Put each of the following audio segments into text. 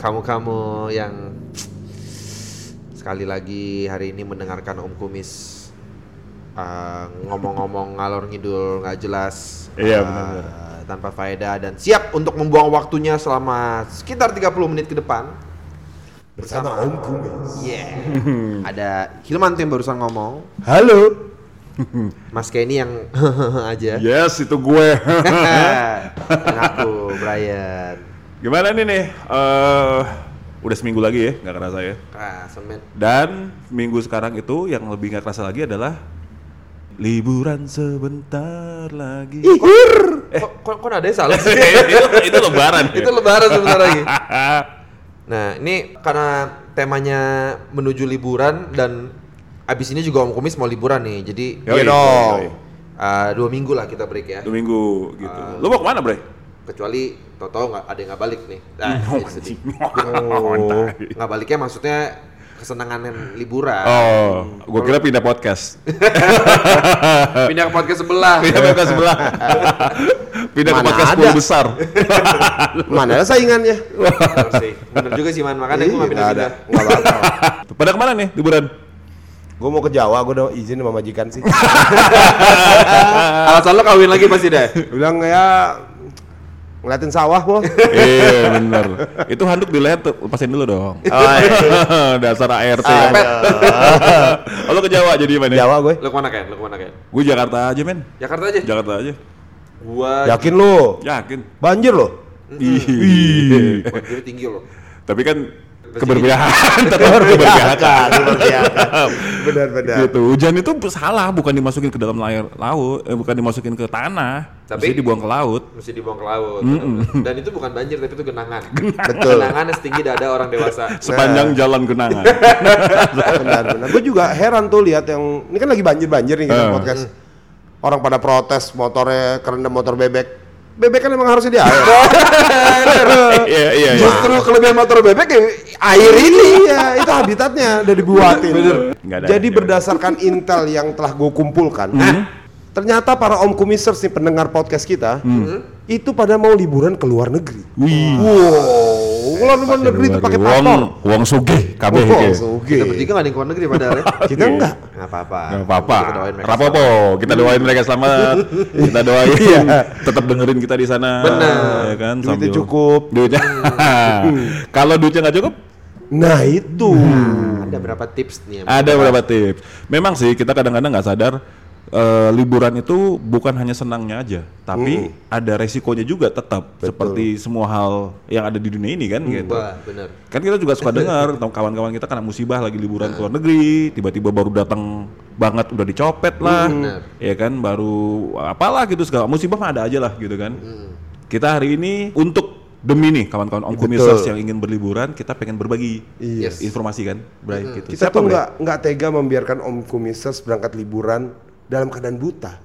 kamu-kamu yang sekali lagi hari ini mendengarkan Om Kumis uh, ngomong-ngomong ngalor ngidul nggak jelas Iya, uh, benar-benar. tanpa faedah dan siap untuk membuang waktunya selama sekitar 30 menit ke depan bersama Om Kumis. yeah ada Hilman tuh yang barusan ngomong Halo. Mas Kenny yang aja Yes, itu gue. dan aku Brian Gimana nih nih? Eh, udah seminggu lagi ya, nggak kerasa ya. ah semen Dan minggu sekarang itu yang lebih nggak kerasa lagi adalah liburan sebentar lagi. kok, kok, kok ada salah sih itu, itu lebaran. ya? itu lebaran sebentar lagi Nah, ini karena temanya menuju liburan dan abis ini juga Om Kumis mau liburan nih. Jadi Yoi, iya dong. yoi. Uh, dua minggu lah kita break ya. Dua minggu gitu. Lo mau ke mana, Bre? Kecuali Toto nggak ada yang nggak balik nih. Nah, Oh, sedih. Nggak baliknya maksudnya kesenangan liburan. Oh, gue kira pindah podcast. Pindah ke podcast sebelah. pindah ke podcast sebelah. pindah ke podcast ada? 10 besar. Mana ada saingannya? Bener juga sih man. Makanya gue nggak pindah-pindah. Nggak apa-apa. Pada ke mana nih liburan? Gue mau ke Jawa, gue udah izin sama majikan sih. Alasan lo kawin lagi pasti deh. Bilang ya ngeliatin sawah mau. Iya bener. Itu handuk di leher tuh, lepasin dulu dong. Oh, Dasar ART. Ah, Pet. Oh, lo ke Jawa jadi mana? Jawa gue. Lo ke mana Ken? Lo ke mana Ken? Gue Jakarta aja men. Jakarta aja. Jakarta aja. Gua Yakin lu? Yakin. Banjir lo? Ih. Banjirnya tinggi loh. Tapi kan keberpihakan tetap keberpihakan. Benar-benar. gitu. Hujan itu salah, bukan dimasukin ke dalam air laut, eh, bukan dimasukin ke tanah, Tapi- tapi dibuang ke laut. mesti dibuang ke laut. bener-bener. Dan itu bukan banjir tapi itu genangan. Betul. Genangan setinggi dada orang dewasa. Sepanjang jalan genangan. Benar-benar. Gue juga heran tuh lihat yang ini kan lagi banjir-banjir nih kita Eh. podcast. Orang pada protes motornya kerendam motor bebek. Bebek kan emang harusnya di air. Iya, iya, iya. Justru kelebihan motor bebek ya air ini. iya, itu habitatnya udah dibuatin. Ada, Jadi berdasarkan intel yang telah gue kumpulkan, ternyata para om kumisers nih pendengar podcast kita, itu pada mau liburan ke luar negeri. Wih. Wow, luar luar negeri itu pakai paspor. wong sugih kabeh iki. sugih. Kita bertiga nggak ada yang keluar negeri padahal ya. Kita enggak. Nggak apa-apa. Gak apa-apa. Kita doain mereka. Rapopo, kita doain mereka selamat. kita doain tetap dengerin kita di sana. Benar. Ya kan? Duitnya sambil- cukup. Duitnya. Kalau duitnya nggak cukup, Nah itu. Ada berapa tips nih? ada beberapa tips. Memang sih kita kadang-kadang nggak sadar eh, liburan itu bukan hanya senangnya aja, tapi ada resikonya juga tetap seperti semua hal yang ada di dunia ini kan gitu. Wah, bener. Kan kita juga suka dengar kawan-kawan kita kena musibah lagi liburan ke luar negeri, tiba-tiba baru datang banget udah dicopet lah, Bener. ya kan baru apalah gitu segala musibah mah ada aja lah gitu kan. Kita hari ini untuk demi nih kawan-kawan Om Kumisers yang ingin berliburan, kita pengen berbagi Iya. Yes. informasi kan, Bray gitu. Kita Siapa, tuh nggak nggak tega membiarkan om kumisers berangkat liburan dalam keadaan buta.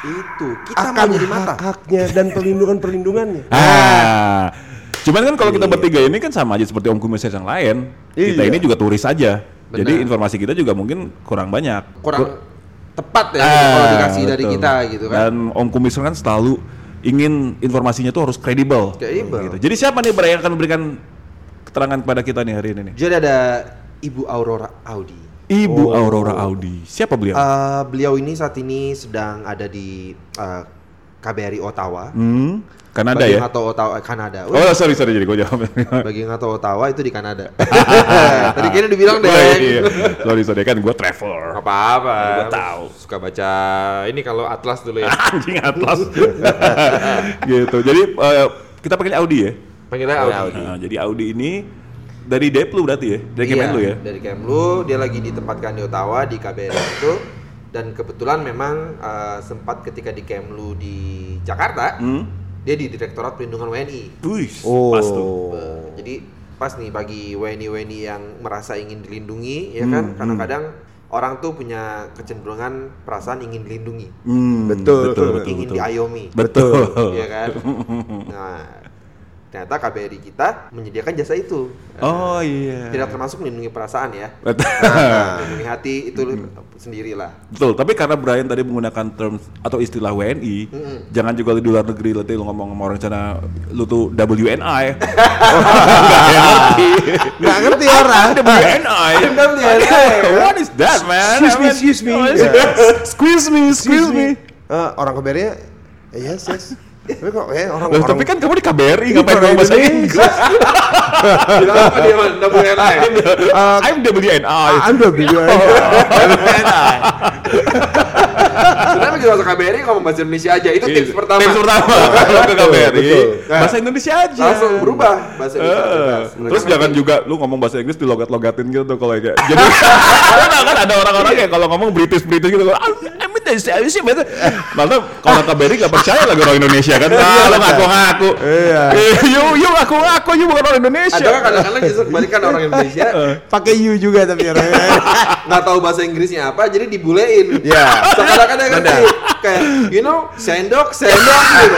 Itu kita Akan jadi mata. hak-haknya dan perlindungan-perlindungannya. Ah. Cuman kan kalau kita bertiga ini kan sama aja seperti Om Kumisers yang lain. Kita Iya. ini juga turis aja. Jadi informasi kita juga mungkin kurang banyak. Kurang tepat ya Ah, kalau dikasih dari kita gitu kan. Dan Om Kumisers kan selalu ingin informasinya tuh harus kredibel. Kredibel. Gitu. Jadi siapa nih Bray yang akan memberikan keterangan kepada kita nih hari ini nih? Jadi ada Ibu Aurora Audi. Ibu Aurora Audi. Siapa beliau? Eh, beliau ini saat ini sedang ada di eh, KBRI Ottawa. hmm, Kanada ya? tahu Ottawa, eh, Kanada. Oh sorry sorry jadi gue jawab. Bagi yang nggak tahu Ottawa itu di Kanada. Tadi kayaknya dibilang deh. Oh, iya. Sorry sorry kan gue traveler. Gak apa-apa. Gua tahu. Suka baca ini kalau Atlas dulu ya. Anjing atlas. gitu. Jadi eh, kita panggil Audi ya. Panggilnya Audi. Nah, jadi Audi ini dari Deplu berarti ya? Dari Iya, Kemenlu ya? Dari Kemlu, dia lagi ditempatkan di Ottawa di KBRI itu dan kebetulan memang eh, sempat ketika di Kemlu di Jakarta, Hmm? dia di Direktorat Perlindungan WNI. Wih, Oh. pas tuh. Eh, jadi pas nih bagi WNI-WNI yang merasa ingin dilindungi ya Hmm, kan, karena kadang orang tuh punya kecenderungan perasaan ingin dilindungi, Hmm, Betul. betul, betul, ingin betul. diayomi. Betul. Iya kan? Nah, ternyata KBRI kita menyediakan jasa itu. Oh iya. Tidak termasuk melindungi perasaan ya. Betul. Nah, melindungi hati itu sendirilah. Betul, tapi karena Brian tadi menggunakan term atau istilah WNI, jangan juga lu di luar negeri nanti lu ngomong sama orang sana lu tuh WNI. Nggak ngerti orang. WNI. What is that, man? Excuse me, excuse me. Squeeze me, squeeze me. Eh, orang KBRI yes yes. Tapi kok eh, orang Loh, orang tapi kan kamu di KBRI ngapain ngomong bahasa. Inggris? Bilang apa dia? WNI. I'm WNI. Ah, Anda BWNI. Sebenarnya begitu masuk KBRI ngomong bahasa Indonesia aja. Itu tips pertama. Tips pertama kalau ke KBRI. Bahasa Indonesia aja. Langsung berubah bahasa Indonesia. Eh, terus jangan juga lu ngomong bahasa Inggris dilogat-logatin gitu kalau kayak jadi kan, ada orang-orang kayak kalau ngomong British British gitu "Ah, I'm Indonesia sih betul malah kalau KBRI gak percaya lagi orang Indonesia kan ah lu ngaku-ngaku Iya. Eh, you you ngaku-ngaku you bukan orang Indonesia Ada kan kadang-kadang justru kebalikan orang Indonesia Pakai you juga tapi orangnya. nggak tahu bahasa Inggrisnya apa jadi dibulein. Ya. Seakan-akan dia ngerti. Kayak you know sendok sendok gitu.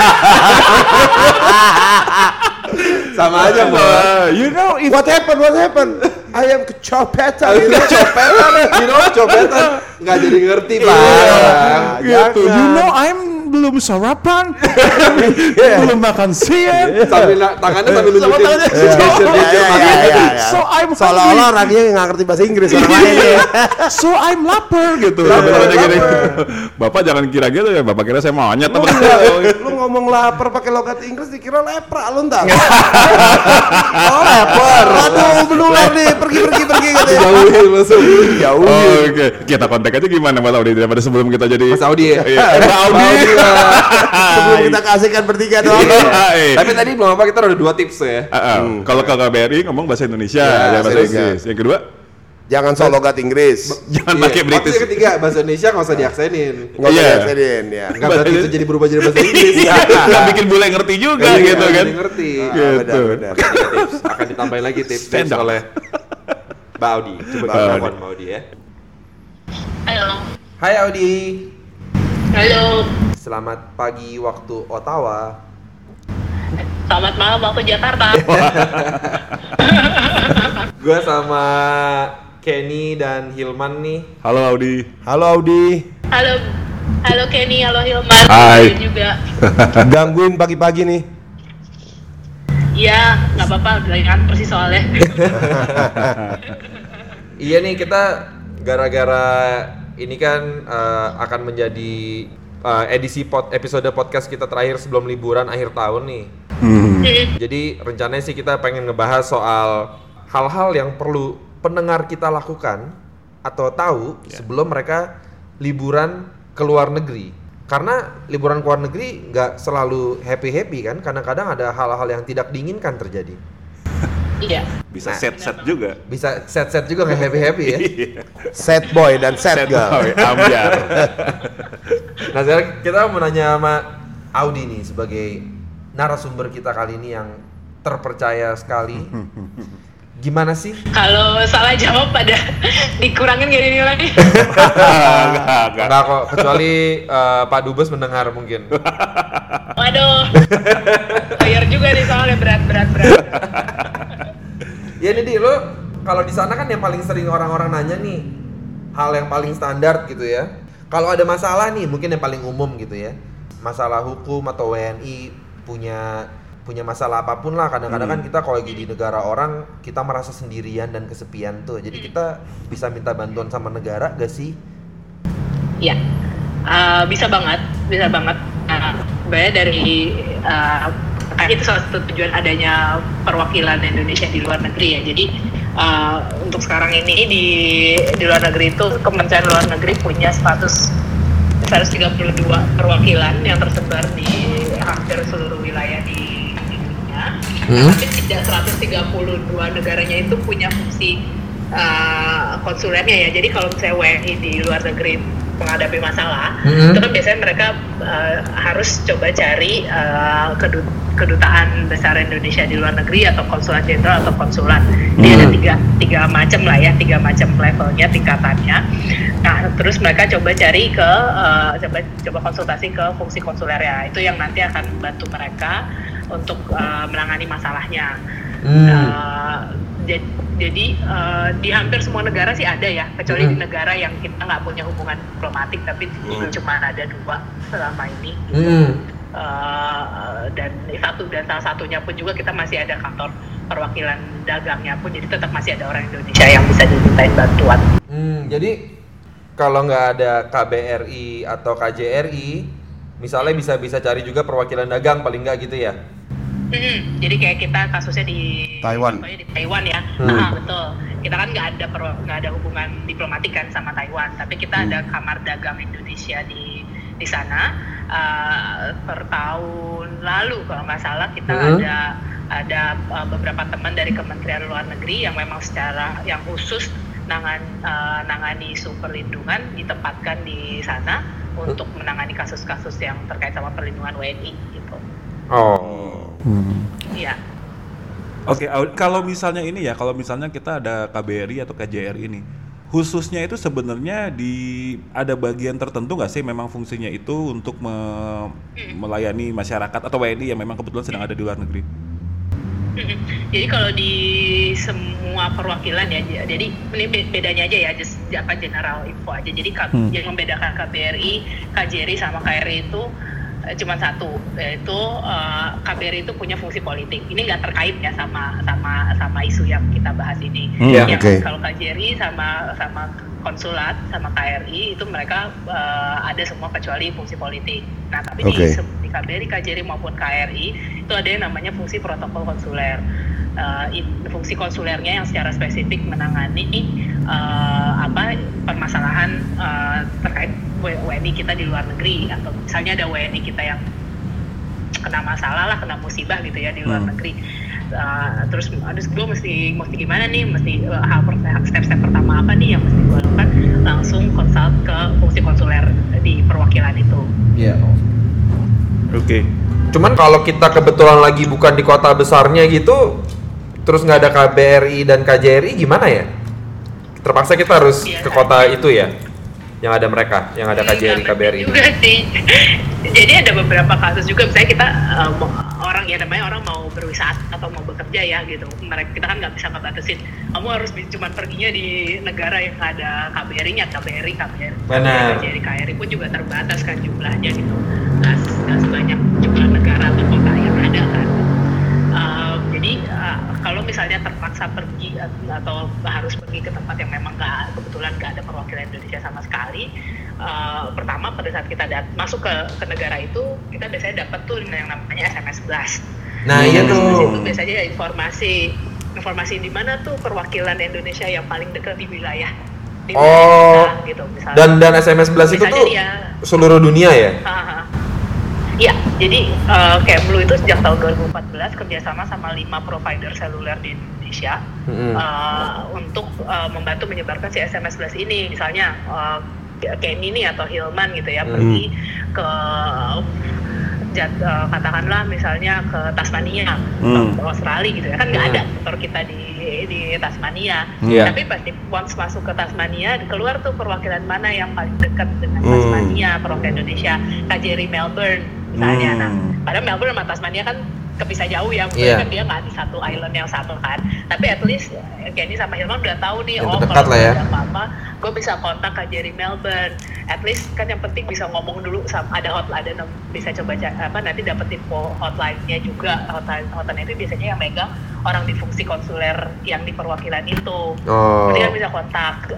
Sama aja. Ah, you know if What happened? What happened? I am kecopetan. You know copetan, you know copetan nggak jadi ngerti Iya. bang. gitu you know I'm belum sarapan belum makan siang Sambil na- tangannya sambil nunjukin Iya, iya, iya, iya. so I'm Seolah-olah orangnya nggak ngerti bahasa Inggris orang lain ya. so I'm lapar gitu. Bapak gini. lapar. Bapak jangan kira gitu ya, Bapak kira saya monyet Lu, nggak- lu ngomong lapar pakai logat Inggris dikira lepra lu entar. oh lapar. Aduh menular nih pergi pergi pergi gitu. Jauhin langsung. Jauh. Oh, Oke, kita kontak aja gimana Mas Audi daripada sebelum kita jadi Mas Audi ya. Iya, Mas Audi. Sebelum kita kasihkan bertiga doang. Iya. Tapi tadi belum apa kita udah dua tips tuh ya. Ah. Kalau ke KBRI ngomong bahasa Indonesia, Ya, ya, bahasa. Inggris. Yang kedua, Jangan so logat Inggris. jangan Iya. pakai British. yang ketiga bahasa Indonesia nggak usah diaksenin. Nggak usah Iya. diaksenin ya. Enggak berarti itu jadi berubah jadi bahasa Inggris. Nggak bikin bule ngerti juga Iya, gitu kan. ngerti. Ah, Gitu. benar, benar. Tips. Akan ditambahin lagi tips, Stand tips oleh Mbak Audi. Coba Mbak kita Audi. telepon Mbak Audi ya. Halo. Hai Audi. Halo. Selamat pagi waktu Ottawa. Selamat malam waktu Jakarta. Gue sama Kenny dan Hilman nih. Halo Audi. Halo Audi. halo. Halo Kenny, halo Hilman. Hai. Halo juga. Gangguin pagi-pagi nih. Iya, nggak apa-apa, udah kan persis soalnya. Iya nih kita gara-gara ini kan eh, akan menjadi eh, edisi pod, episode podcast kita terakhir sebelum liburan akhir tahun nih. Hmm. Jadi rencananya sih kita pengen ngebahas soal hal-hal yang perlu pendengar kita lakukan atau tahu sebelum mereka liburan ke luar negeri. Karena liburan ke luar negeri nggak selalu happy-happy kan, kadang-kadang ada hal-hal yang tidak diinginkan terjadi. Iya. Bisa Nah. set-set juga. Bisa set-set juga nggak happy-happy ya. Sad boy dan sad, Set girl. boy, ambiar. Nah sekarang kita mau nanya sama Audi nih sebagai narasumber kita kali ini yang terpercaya sekali. Gimana sih? Kalau salah jawab pada dikurangin gak nilai. Enggak, enggak. Enggak kok, kecuali eh, Pak Dubes mendengar mungkin. Waduh. Bayar juga nih soalnya berat berat berat. ya ini di lo kalau di sana kan yang paling sering orang-orang nanya nih hal yang paling standar gitu ya. Kalau ada masalah nih mungkin yang paling umum gitu ya. Masalah hukum atau WNI punya punya masalah apa pun lah kadang-kadang kan kita kalau lagi di negara orang kita merasa sendirian dan kesepian tuh jadi kita bisa minta bantuan sama negara gak sih Iya. Eh, bisa banget, bisa banget. Uh, dari uh, itu salah satu tujuan adanya perwakilan Indonesia di luar negeri ya. Jadi uh, untuk sekarang ini di di luar negeri itu Kementerian Luar Negeri punya status 132 perwakilan yang tersebar di hampir seluruh wilayah di, di dunia. Hmm. Tapi tidak 132 negaranya itu punya fungsi uh, konsulernya ya. Jadi kalau misalnya WNI di luar negeri menghadapi masalah, Mhm. itu kan biasanya mereka uh, harus coba cari uh, kedu- kedutaan besar Indonesia di luar negeri atau konsulat jenderal atau konsulat. Dia ada tiga tiga macam lah ya, tiga macam levelnya, tingkatannya. Nah, terus mereka coba cari ke uh, coba coba konsultasi ke fungsi konsulernya. Itu yang nanti akan membantu mereka untuk uh, menangani masalahnya. Hmm. Uh, ja- jadi uh, di hampir semua negara sih ada ya, kecuali di Hmm. negara yang kita nggak punya hubungan diplomatik, tapi cuma ada dua selama ini. gitu. Hmm. Uh, dan satu dan salah satunya pun juga kita masih ada kantor perwakilan dagangnya pun, jadi tetap masih ada orang Indonesia yang bisa dimintain bantuan. Hmm, jadi kalau nggak ada KBRI atau KJRI, misalnya bisa bisa cari juga perwakilan dagang paling nggak gitu ya? Mm, jadi kayak kita kasusnya di Taiwan. contohnya di Taiwan ya, Hmm. Ah, betul. Kita kan nggak ada nggak ada hubungan diplomatik kan sama Taiwan, tapi kita ada kamar dagang Indonesia di di sana. Ah, per tahun lalu kalau nggak salah kita Hmm. ada ada ah, beberapa teman dari Kementerian Luar Negeri yang memang secara yang khusus nangan ah, nangani isu perlindungan ditempatkan di sana untuk menangani kasus-kasus yang terkait sama perlindungan WNI gitu. Oh. Iya. Oke, Aud- kalau misalnya ini ya, kalau misalnya kita ada KBRI atau KJRI ini, khususnya itu sebenarnya di ada bagian tertentu nggak sih memang fungsinya itu untuk me- melayani masyarakat atau WNI yang memang kebetulan sedang ada di luar negeri? Jadi kalau di semua perwakilan ya, jadi ini be- bedanya aja ya, just apa general info aja. Jadi Hmm. yang membedakan KBRI, KJRI sama KRI itu cuma satu, yaitu eh, KBRI itu punya fungsi politik. Ini nggak terkait ya sama sama sama isu yang kita bahas ini. Hmm, Iya, Yang oke. Kalau KJRI sama sama konsulat sama KRI itu mereka eh, ada semua kecuali fungsi politik. Nah tapi Oke. di, di KBRI, KJRI maupun KRI itu ada yang namanya fungsi protokol konsuler. It- fungsi konsulernya yang secara spesifik menangani eh, apa permasalahan eh, terkait WNI kita di luar negeri atau misalnya ada WNI kita yang kena masalah lah, kena musibah gitu ya di luar Hmm. negeri. Uh, terus, terus gue mesti mesti gimana nih, mesti uh, hal per- step-step pertama apa nih yang mesti gue lakukan? Langsung konsult ke fungsi konsuler di perwakilan itu. Iya. Oke. Cuman kalau kita kebetulan lagi bukan di kota besarnya gitu, terus nggak ada KBRI dan KJRI gimana ya? Terpaksa kita harus Iya, ke kota itu ya, yang ada mereka, yang ada KJRI, Enggak, KBRI. Juga sih. Jadi ada beberapa kasus juga, misalnya kita uh, orang ya namanya orang mau berwisata atau mau bekerja ya gitu. Mereka kita kan nggak bisa ngebatasin. Kamu harus cuma perginya di negara yang ada KBRI-nya, KBRI, KBRI. Benar. KBRI, KRI pun juga terbatas kan jumlahnya gitu. Nggak, nggak sebanyak jumlah negara atau kota yang ada kan. Uh, jadi uh, kalau misalnya terpaksa pergi atau harus pergi ke tempat yang memang nggak kebetulan nggak ada perwakilan Indonesia sama sekali, uh, pertama pada saat kita dat- masuk ke, ke negara itu kita biasanya dapat tuh yang namanya SMS blast. Nah iya SMS blast itu tuh. biasanya informasi informasi di mana tuh perwakilan Indonesia yang paling dekat di wilayah di Oh. kita, gitu misalnya. Dan dan SMS Blast itu tuh dia- seluruh dunia ya? Iya, jadi uh, Kemlu itu sejak tahun 2014 kerjasama sama lima provider seluler di Indonesia Mm-mm. uh, untuk uh, membantu menyebarkan si SMS Blast ini. Misalnya uh, kayak Nini atau Hilman gitu ya Hmm. pergi ke jat, uh, katakanlah misalnya ke Tasmania, Hmm. ke Australia gitu ya kan nggak Hmm. ada kantor kita di di Tasmania. Iya. Tapi pasti once masuk ke Tasmania keluar tuh perwakilan mana yang paling dekat dengan Hmm. Tasmania, perwakilan Indonesia, KJRI Melbourne misalnya. Hmm. Nah, padahal Melbourne sama Tasmania kan kepisah jauh ya, Iya. maksudnya kan dia nggak di satu island yang satu kan. Tapi at least eh, Kenny sama Hilman udah tahu nih, Yang oh terdekat kalau lah ya. ada apa-apa, gue bisa kontak KJRI Melbourne. At least kan yang penting bisa ngomong dulu sama ada hotline, ada bisa coba apa nanti dapet info hotline-nya juga. Hotline hotline itu biasanya yang megang orang di fungsi konsuler yang di perwakilan itu. Oh. Kan bisa kontak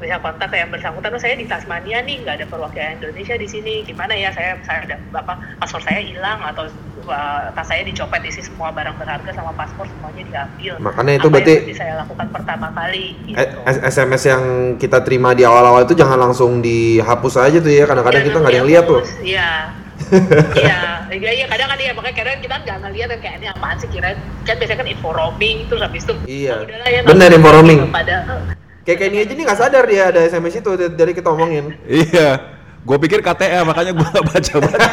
bisa kontak ke yang bersangkutan, oh saya di Tasmania nih, nggak ada perwakilan Indonesia di sini, gimana ya, saya saya ada apa paspor saya hilang atau uh, tas saya dicopet isi semua barang berharga sama paspor semuanya diambil. Makanya itu Apa berarti yang saya lakukan pertama kali. Gitu. Eh, SMS yang kita terima di awal-awal itu jangan langsung dihapus aja tuh ya. Kadang-kadang kita nggak ada yang lihat tuh. Iya. Iya, iya, iya, kadang kan iya, makanya kadang kita nggak ngeliat kan kayak ini apaan sih kira kan biasanya kan info roaming terus habis itu Iya. "Oh, udahlah ya, Bener, nggak info roaming. gitu." Pada Kayak kayak ini aja nih nggak sadar dia ada SMS itu dari- dari kita omongin. Iya. Gue pikir KTA makanya gue baca baca.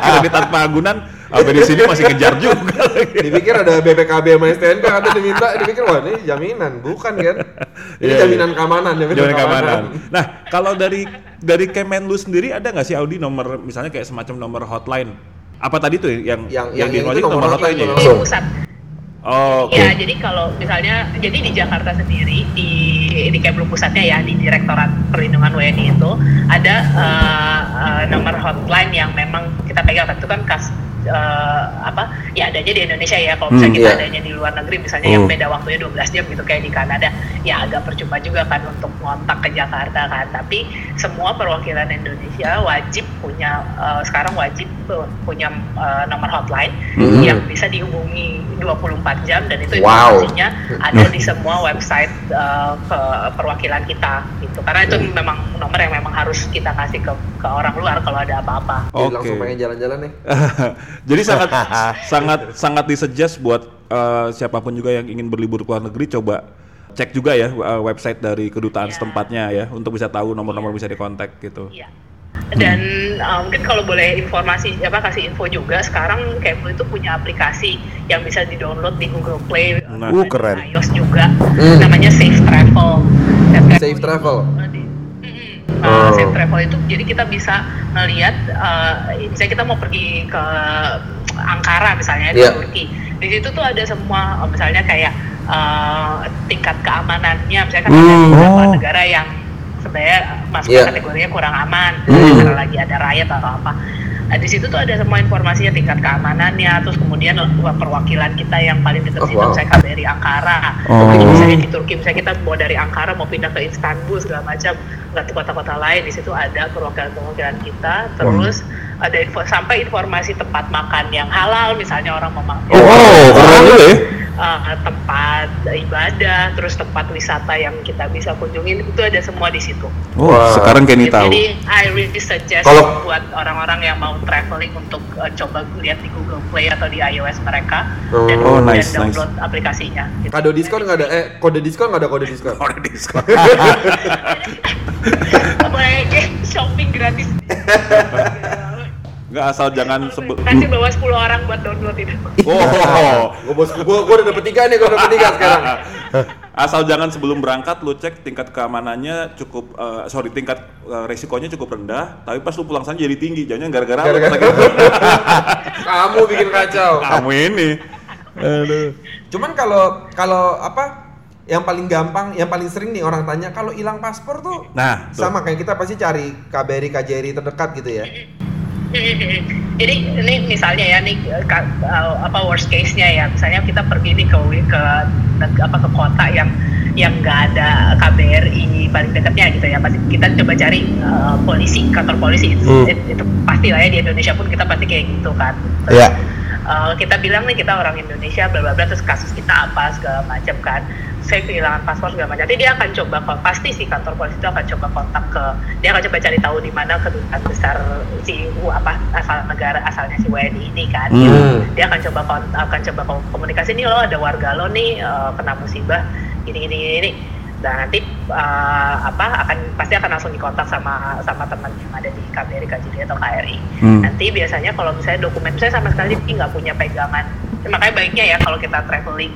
kredit tanpa agunan sampai di sini masih kejar juga. Dipikir ada BPKB sama STNK kata diminta, dipikir wah ini jaminan, bukan kan? Ini Iya, jaminan keamanan, jaminan, Jaminan keamanan. Nah, kalau dari dari Kemenlu sendiri ada nggak sih Audi nomor misalnya kayak semacam nomor hotline Apa tadi tuh yang Yang- yang- di yang Ojek itu nomor nomor hotline hotline itu ya? di pusat Oh, oke. Ya, jadi kalau misalnya, jadi di Jakarta sendiri di di Kemlu pusatnya ya di Direktorat Perlindungan WNI itu ada eh, eh, nomor hotline yang memang kita pegang itu kan kas eh, apa ya adanya di Indonesia ya kalau misalnya Hmm, kita iya. adanya di luar negeri misalnya yang Hmm. beda waktunya 12 jam gitu kayak di Kanada ya agak percuma juga kan untuk ngontak ke Jakarta kan tapi semua perwakilan Indonesia wajib punya eh, sekarang wajib punya eh, nomor hotline Hmm. yang bisa dihubungi 24 jam dan itu Wow. informasinya ada di semua website uh, ke perwakilan kita gitu karena itu memang nomor yang memang harus kita kasih ke ke orang luar kalau ada apa-apa. Oke. langsung pengen jalan-jalan nih. Jadi sangat sangat sangat disuggest buat eh, siapa pun juga yang ingin berlibur ke luar negeri coba cek juga ya eh, website dari kedutaan Iya. setempatnya ya untuk bisa tahu nomor-nomor bisa dikontak gitu. Iya. Dan uh, mungkin kalau boleh informasi apa kasih info juga sekarang Kemlu itu punya aplikasi yang bisa di-download di Google Play, Nah. Uh, keren. iOS juga, Hmm. namanya Safe Travel. Safe Travel. Uh, di-. Uh, Oh. Safe Travel itu jadi kita bisa ngelihat, uh, misalnya kita mau pergi ke Ankara misalnya di Iya. Turki, di situ tuh ada semua, uh, misalnya kayak uh, tingkat keamanannya, misalnya kan ada Hmm. beberapa Oh. negara yang sebenarnya masuk Iya. kategorinya kurang aman Hmm. karena lagi ada riot atau apa. Nah, di situ tuh ada semua informasinya tingkat keamanannya, terus kemudian uh, perwakilan kita yang paling dekat Oh, situ, wow. misalnya KBRI Ankara, Oh. Misalnya di Turki, misalnya kita mau dari Ankara mau pindah ke Istanbul segala macam, ke kota-kota lain, di situ ada perwakilan-perwakilan kita, terus ada info sampai informasi tempat makan yang halal, misalnya orang mau makan Oh, keren juga ya. Uh, tempat ibadah, terus tempat wisata yang kita bisa kunjungin itu ada semua di situ. Oh, Wah. sekarang Kenny Gitu. tahu. Jadi I really suggest Kalau- buat orang-orang yang mau traveling untuk uh, coba lihat di Google Play atau di iOS mereka Oh. dan Oh, kemudian nice, nice. download aplikasinya. Gitu. Kado diskon nggak ada? Eh, kode diskon nggak ada kode diskon? Orang diskon. boleh eh, shopping gratis Nggak asal jangan sebel. kasih bawa 10 orang buat download itu Oh, Gue bos, gue gue udah dapet tiga nih, gue dapet tiga sekarang. asal jangan sebelum berangkat lu cek tingkat keamanannya cukup eh, sorry tingkat eh, resikonya cukup rendah tapi pas lu pulang sana jadi tinggi jangan gara-gara lu gitu. Kamu bikin kacau. kamu ini aduh Cuman kalau kalau apa? Yang paling gampang, yang paling sering nih orang tanya kalau hilang paspor tuh nah tuh. sama kayak kita pasti cari KBRI KJRI terdekat gitu ya. jadi ini misalnya ya nih ka- uh, apa worst case-nya ya misalnya kita pergi nih ke ke apa ke kota yang yang nggak ada KBRI paling dekatnya gitu ya pasti kita coba cari uh, polisi kantor polisi itu, Hmm. itu, itu pasti lah ya di Indonesia pun kita pasti kayak gitu kan Iya. Uh, kita bilang nih kita orang Indonesia bla bla bla terus kasus kita apa segala macam kan saya kehilangan paspor segala macam nanti dia akan coba pasti si kantor polisi itu akan coba kontak ke dia akan coba cari tahu di mana kedutaan besar si U apa asal negara asalnya si WNI ini kan Hmm. dia akan coba akan coba kom- komunikasi nih lo ada warga lo nih uh, kena musibah gini gini, gini. Dan nanti uh, apa akan pasti akan langsung dikontak sama sama teman yang ada di KBRI KJRI atau KRI Hmm. nanti biasanya kalau misalnya dokumen saya sama sekali nggak punya pegangan makanya baiknya ya kalau kita traveling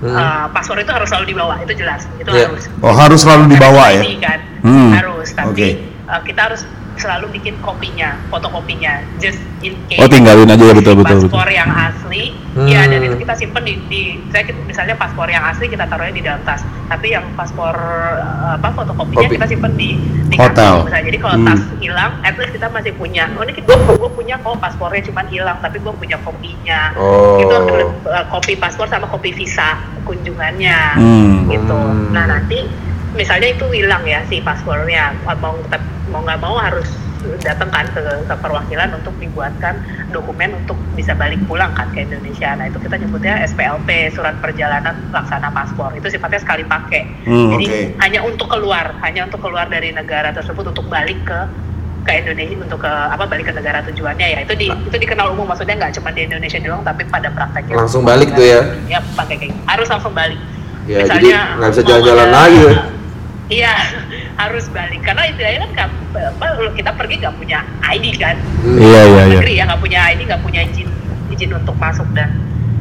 Hmm. uh, paspor itu harus selalu dibawa itu jelas itu Iya. harus Oh, harus selalu dibawa ya? Kan Hmm. harus tapi Oke. uh, kita harus selalu bikin kopinya fotokopinya just in case oh tinggalin aja ya betul betul betul paspor yang asli Hmm. ya dan itu kita simpen di, di saya kita- misalnya paspor yang asli kita taruhnya di dalam tas tapi yang paspor uh, apa fotokopinya Kopi. kita simpen di di Hotel. misalnya jadi kalau Hmm. tas hilang at least kita masih punya oh ini gue gue punya kok paspornya cuman hilang tapi gue punya kopinya Oh. itu uh, kopi paspor sama kopi visa kunjungannya Hmm. gitu Hmm. nah nanti misalnya itu hilang ya si paspornya mau tetap- mau nggak mau harus datang kan ke, ke perwakilan untuk dibuatkan dokumen untuk bisa balik pulang kan ke Indonesia. Nah itu kita nyebutnya SPLP surat perjalanan laksana paspor itu sifatnya sekali pakai. Hmm, Jadi oke. hanya untuk keluar, hanya untuk keluar dari negara tersebut untuk balik ke ke Indonesia untuk ke apa balik ke negara tujuannya ya itu di itu dikenal umum maksudnya nggak cuma di Indonesia doang tapi pada prakteknya Langsung balik tuh ya? ya pakai kayak gitu. harus langsung balik Ya, Misalnya, jadi nggak bisa jalan-jalan lagi ya? Iya, harus balik karena istilahnya kan apa, kita pergi nggak punya ID kan, iya iya iya negeri ya nggak punya ID, nggak punya izin izin untuk masuk dan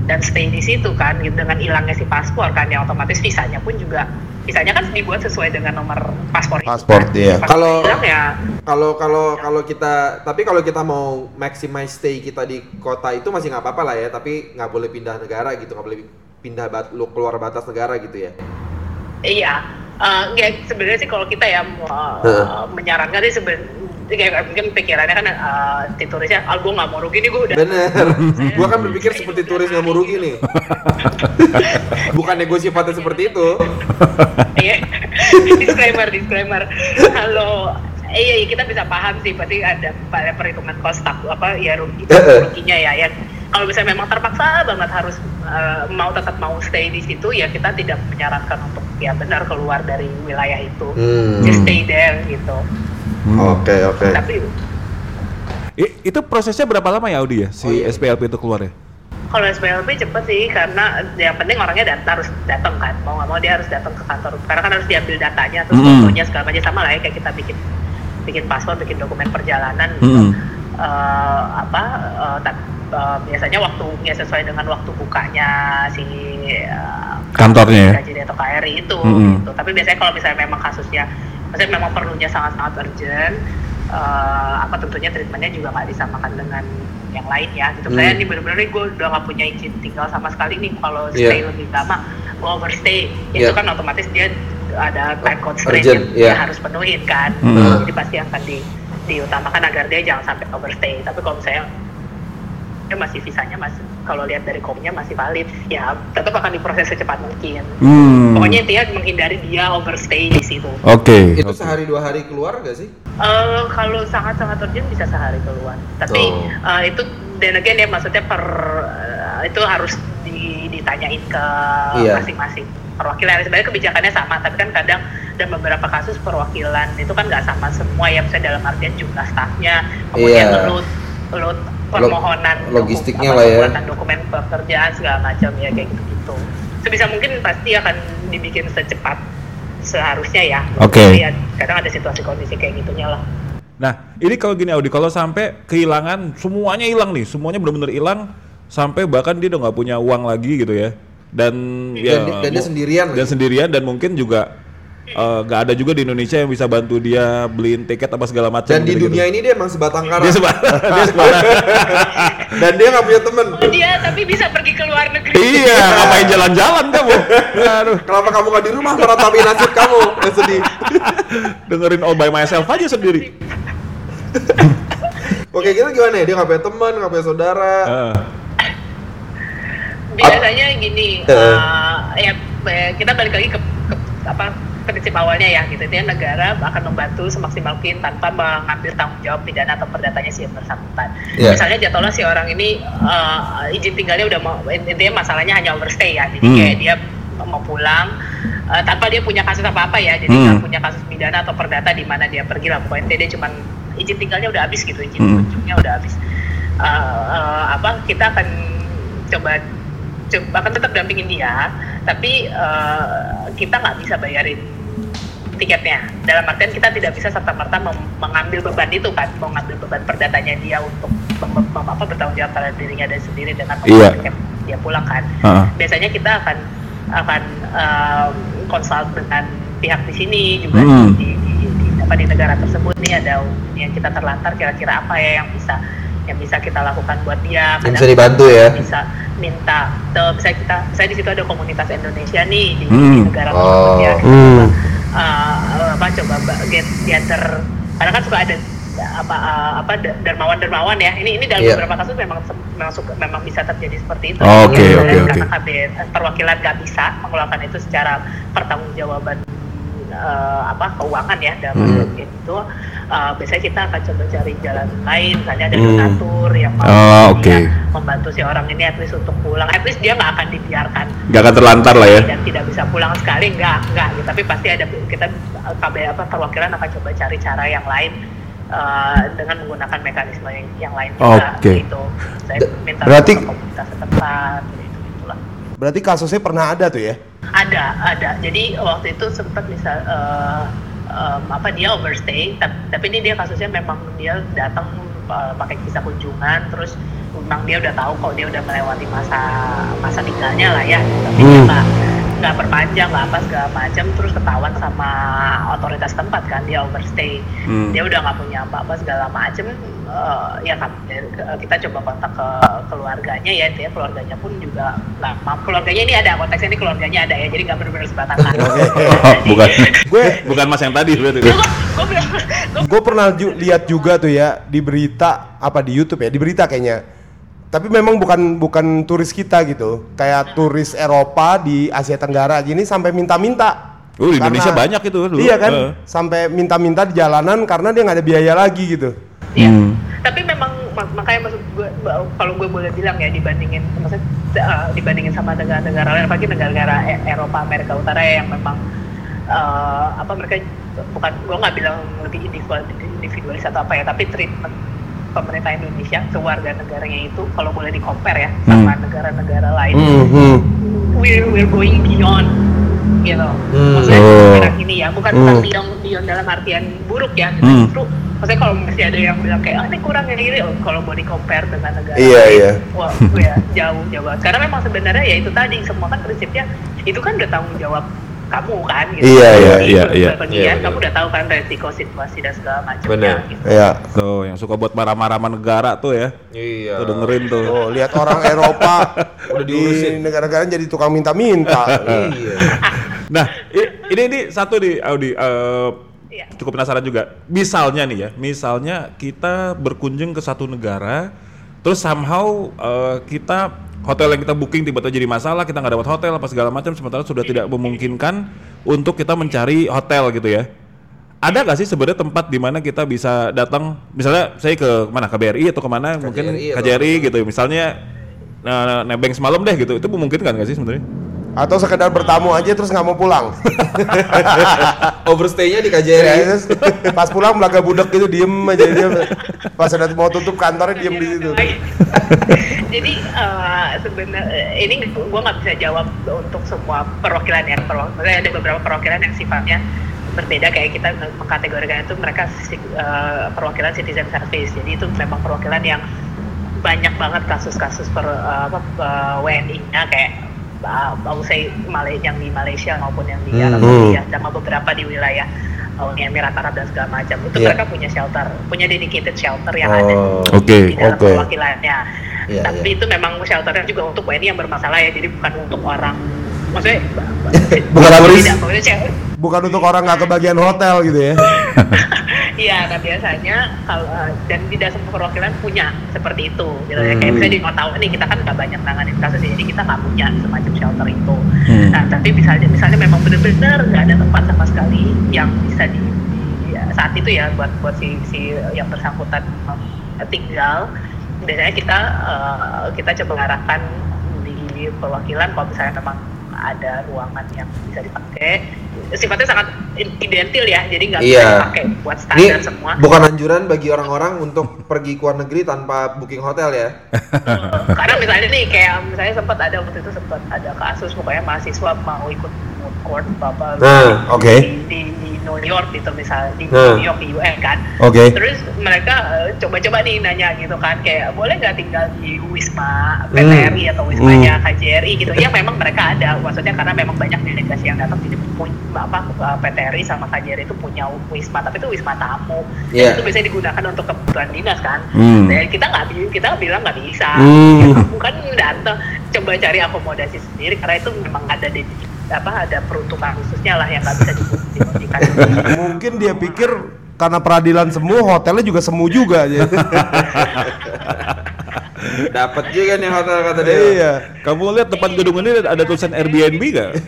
dan stay di situ kan, gitu, dengan hilangnya si paspor kan, yang otomatis visanya pun juga visanya kan dibuat sesuai dengan nomor paspor itu. Paspor, kan. iya. Pas Kalau- ya Kalau kalau kalau kita tapi kalau kita mau maximize stay kita di kota itu masih nggak apa-apa lah ya, tapi nggak boleh pindah negara gitu, nggak boleh pindah bat, lu keluar batas negara gitu ya. Iya, Eh, ya sebenarnya sih kalau kita ya uh, Heeh. menyarankan sih sebenarnya kayak mungkin pikirannya kan uh, si turisnya, ah gue nggak mau rugi nih gue udah. Bener. gua kan berpikir seperti turis nggak mau rugi nih. Bukannya gue sifatnya seperti itu. Iya, disclaimer, disclaimer. Kalau iya, iya, kita bisa paham sih, berarti ada pada perhitungan cost apa ya rugi, ruginya ya. Ya kalau misalnya memang terpaksa banget harus uh, mau tetap mau stay di situ, ya kita tidak menyarankan untuk ya benar keluar dari wilayah itu, Hmm. just stay there gitu. Oke oke. Tapi I- itu prosesnya berapa lama ya Audi ya si Oh, iya. SPLP itu keluar ya? Kalau SPLP cepet sih karena yang penting orangnya dat harus datang kan mau nggak mau dia harus datang ke kantor karena kan harus diambil datanya terus Mm-mm. fotonya segala macam sama lah ya kayak kita bikin bikin paspor bikin dokumen perjalanan gitu. Mm-mm. Eh, apa eh, ta- eh, biasanya waktu ya sesuai dengan waktu bukanya si eh, Kantornya ya? KJD atau KRI itu Mm-mm. gitu. Tapi biasanya kalau misalnya memang kasusnya, maksudnya memang perlunya sangat-sangat urgent, eh, apa tentunya treatmentnya juga nggak disamakan dengan yang lain ya. Gitu. Saya Hmm. ini bener-bener nih gue udah nggak punya izin tinggal sama sekali nih. Kalau Iya. stay lebih lama, gue overstay, itu Iya. kan otomatis dia ada time constraint yang iya. harus penuhin kan. Hmm. Jadi pasti akan di diutamakan agar dia jangan sampai overstay. Tapi kalau misalnya dia masih visanya masih kalau lihat dari komnya masih valid ya tetap akan diproses secepat mungkin Hmm. pokoknya intinya menghindari dia overstay di situ Oke. Itu oke. sehari dua hari keluar gak sih? Eh, kalau sangat sangat urgent bisa sehari keluar tapi Oh. eh, itu dan again ya maksudnya per eh, itu harus di- ditanyain ke Iya. masing-masing perwakilan sebenarnya kebijakannya sama tapi kan kadang dalam beberapa kasus perwakilan itu kan nggak sama semua ya misalnya dalam artian jumlah stafnya kemudian Iya. load load permohonan logistiknya lah ya. pembuatan dokumen pekerjaan segala macam ya kayak gitu gitu sebisa mungkin pasti akan dibikin secepat seharusnya ya Oke. Tapi ya, kadang ada situasi kondisi kayak gitunya lah Nah, ini kalau gini Audi, kalau sampai kehilangan semuanya hilang nih, semuanya benar-benar hilang sampai bahkan dia udah nggak punya uang lagi gitu ya. Dan ya Dan di- dan dia sendirian Dan lagi. sendirian dan mungkin juga eh, nggak ada juga di Indonesia yang bisa bantu dia beliin tiket apa segala macam Dan di gitu-gitu. dunia ini dia emang sebatang kara. dia sebar dia sebar Dan dia nggak punya temen. oh dia tapi bisa pergi ke luar negeri iya ngapain jalan-jalan kamu aduh Kenapa kamu nggak di rumah meratapi nasib kamu? Yang sedih. dengerin all by myself aja sendiri Oke, kita gimana ya? Dia nggak punya teman, nggak punya saudara. Heeh. biasanya gini Eh. eh, ya kita balik lagi ke, ke apa prinsip awalnya ya gitu itu negara akan membantu semaksimal mungkin tanpa mengambil tanggung jawab pidana atau perdatanya si yang bersangkutan Iya. misalnya jatuhlah si orang ini eh, izin tinggalnya udah mau intinya masalahnya hanya overstay ya jadi Hmm. kayak dia mau pulang eh, tanpa dia punya kasus apa apa ya jadi Hmm. punya kasus pidana atau perdata di mana dia pergi lah pokoknya dia cuman izin tinggalnya udah habis gitu izin Hmm. kunjungnya udah habis Eh, eh, apa kita akan coba coba akan tetap dampingin dia tapi eh, kita nggak bisa bayarin tiketnya dalam artian kita tidak bisa serta merta mengambil beban itu kan mengambil beban perdatanya dia untuk apa bertanggung jawab terhadap dirinya dan sendiri dengan Iya. membayar tiket dia pulang kan Heeh. biasanya kita akan akan um, consult dengan pihak di sini juga Hmm. di, di, di, apa di negara tersebut nih ada yang kita terlantar kira-kira apa ya yang bisa yang bisa kita lakukan buat dia Yang bisa dibantu ya. bisa minta tuh bisa kita saya di situ ada komunitas Indonesia nih di, di Hmm. negara Oh. tersebut ya kita Hmm. Uh, apa coba ba- get gather karena kan suka ada apa uh, apa da- dermawan-dermawan ya ini ini dalam Iya. beberapa kasus memang memang suka, memang bisa terjadi seperti itu Oh, oke, oke, oke. karena KBN perwakilan nggak bisa mengeluarkan itu secara pertanggungjawaban eh, apa keuangan ya dalam Hmm. itu eh, biasanya kita akan coba cari jalan lain misalnya ada Hmm. donatur yang mau Oh, oke. dia membantu si orang ini at least untuk pulang at least dia nggak akan dibiarkan nggak akan terlantar lah ya dan tidak bisa pulang sekali enggak enggak gitu. tapi pasti ada kita KB apa perwakilan akan coba cari cara yang lain eh, dengan menggunakan mekanisme yang, yang lain juga Oke. gitu saya minta Berarti- ke komunitas setempat gitu Berarti kasusnya pernah ada tuh ya? Ada ada jadi waktu itu sempat misal eh, em, apa dia overstay tapi, tapi ini dia kasusnya memang dia datang eh, pakai visa kunjungan terus memang dia udah tahu kok dia udah melewati masa masa tinggalnya lah ya tapi dia Hmm. Nggak perpanjang nggak apa segala macam terus ketahuan sama otoritas tempat kan dia overstay Hmm. dia udah nggak punya apa-apa segala macam eh, ya kan eh, kita coba kontak ke keluarganya ya dia keluarganya pun juga mampu keluarganya ini ada konteksnya ini keluarganya ada ya jadi nggak benar-benar sebatang kata bukan. Gue bukan mas yang tadi berarti. gue bilang gue gue pernah ju- lihat juga tuh ya di berita apa di YouTube ya di berita kayaknya tapi memang bukan bukan turis kita gitu kayak turis Eropa di Asia Tenggara gini sampai minta-minta Oh, di Karena- Indonesia banyak itu dulu. iya kan Eh. sampai minta-minta di jalanan karena dia nggak ada biaya lagi gitu Iya. Hmm. Tapi memang mak- makanya maksud gue kalau gue boleh bilang ya dibandingin maksudnya uh, dibandingin sama negara-negara lain apalagi negara-negara E- Eropa Amerika Utara yang memang uh, apa mereka bukan gue nggak bilang lebih individual, individualis atau apa ya tapi treatment pemerintah Indonesia ke warga negaranya itu kalau boleh di compare ya sama negara-negara lain Mhm. we're we're going beyond gitu Hmm. maksudnya Oh. sekarang ini ya bukan bukan beyond beyond dalam artian buruk ya Hmm. justru maksudnya kalau masih ada yang bilang kayak ah ini kurang yang ini oh, kalau mau di compare dengan negara Iya, lain, iya. wah ya jauh jauh karena memang sebenarnya ya itu tadi semua kan prinsipnya itu kan udah tanggung jawab kamu kan gitu Iya, iya, iya, iya. Iya, kamu iya. udah tahu kan resiko situasi dan segala macamnya Benar. gitu. ya Tuh, yang suka buat marah-marah sama negara tuh ya. Iya. Tuh dengerin tuh. Oh, lihat orang Eropa Udah di diurusin. negara-negara jadi tukang minta-minta. Iya. Nah, i- ini ini satu di Audi eh, Iya. cukup penasaran juga. Misalnya nih ya, misalnya kita berkunjung ke satu negara, terus somehow eh, kita hotel yang kita booking tiba-tiba jadi masalah, kita nggak dapat hotel apa segala macam, sementara sudah tidak memungkinkan untuk kita mencari hotel gitu ya. Ada nggak sih sebenarnya tempat di mana kita bisa datang, misalnya saya ke mana? KBRI atau ke mana, mungkin atau- KJRI gitu, misalnya nah, nebeng semalam deh gitu, itu memungkinkan nggak sih sebenarnya? Atau sekedar bertamu aja terus nggak mau pulang. Overstay-nya di Ya, KJRI. terus pas pulang belaga budak gitu diem aja dia. Pas ada mau tutup kantornya diem di situ. Jadi sebenarnya ini gue nggak bisa jawab untuk semua perwakilan ya. Perwakilan ada beberapa perwakilan yang sifatnya berbeda kayak kita mengkategorikan itu mereka eh, perwakilan citizen service. Jadi itu memang perwakilan yang banyak banget kasus-kasus per eh, apa eh, WNI-nya kayak uh, mau saya Malay yang di Malaysia maupun yang di Arab Saudi ya, sama beberapa di wilayah Uni Emirat Arab dan segala macam itu Iya. mereka punya shelter, punya dedicated shelter yang ada Oh. Oke. di dalam oke. perwakilannya. Iya, Tapi itu memang shelternya juga untuk WNI yang bermasalah ya, jadi bukan untuk orang maksudnya Bukan cewek- Bukan untuk orang nggak kebagian hotel gitu ya. Iya, nah biasanya kalau dan tidak semua perwakilan punya seperti itu, gitu ya. Kayak misalnya di Ottawa nih kita kan nggak banyak nanganin kasus, jadi kita nggak punya semacam shelter itu. Nah, tapi misalnya misalnya memang benar-benar nggak ada tempat sama sekali yang bisa di, di- ya, saat itu ya buat buat si si yang bersangkutan tinggal. Biasanya kita uh, kita coba arahkan di perwakilan kalau misalnya memang ada ruangan yang bisa dipakai sifatnya sangat identil ya jadi nggak bisa Iya. dipakai buat Ini standar semua bukan anjuran bagi orang-orang untuk pergi ke luar negeri tanpa booking hotel ya. karena misalnya nih kayak misalnya sempat ada waktu itu sempat ada kasus pokoknya mahasiswa mau ikut moot court bapak Nah, oke. di, di, di New York gitu misalnya di Nah. New York di UN kan Oke. terus mereka eh, coba-coba nih nanya gitu kan kayak boleh nggak tinggal di Wisma PTRI atau Wismanya KJRI gitu ya memang mereka ada maksudnya karena memang banyak delegasi yang datang jadi punya apa eh, PTRI sama KJRI itu punya Wisma tapi itu Wisma tamu Iya. itu biasanya digunakan untuk kebutuhan dinas kan Hmm. dan kita nggak kita bilang nggak bisa Hmm. ya, kamu kan datang coba cari akomodasi sendiri karena itu memang ada di apa ada peruntukan khususnya lah yang nggak bisa dibuktikan Mungkin dia pikir karena peradilan semu hotelnya juga semu juga aja. Dapat juga nih hotel kata dia. iya. Kamu lihat depan gedung ini ada tulisan Airbnb gak?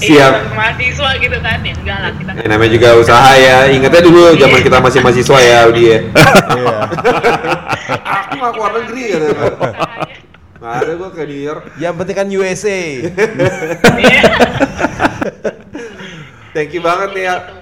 Siap. Iya, mahasiswa gitu kan ya enggak lah kita Eh, namanya juga usaha ya. Ingatnya dulu zaman kita masih mahasiswa ya Audi ya. Iya. Aku nggak keluar negeri ya. Nggak ada gua ke New York. Yang penting kan USA. Iya. Thank you banget nih ya.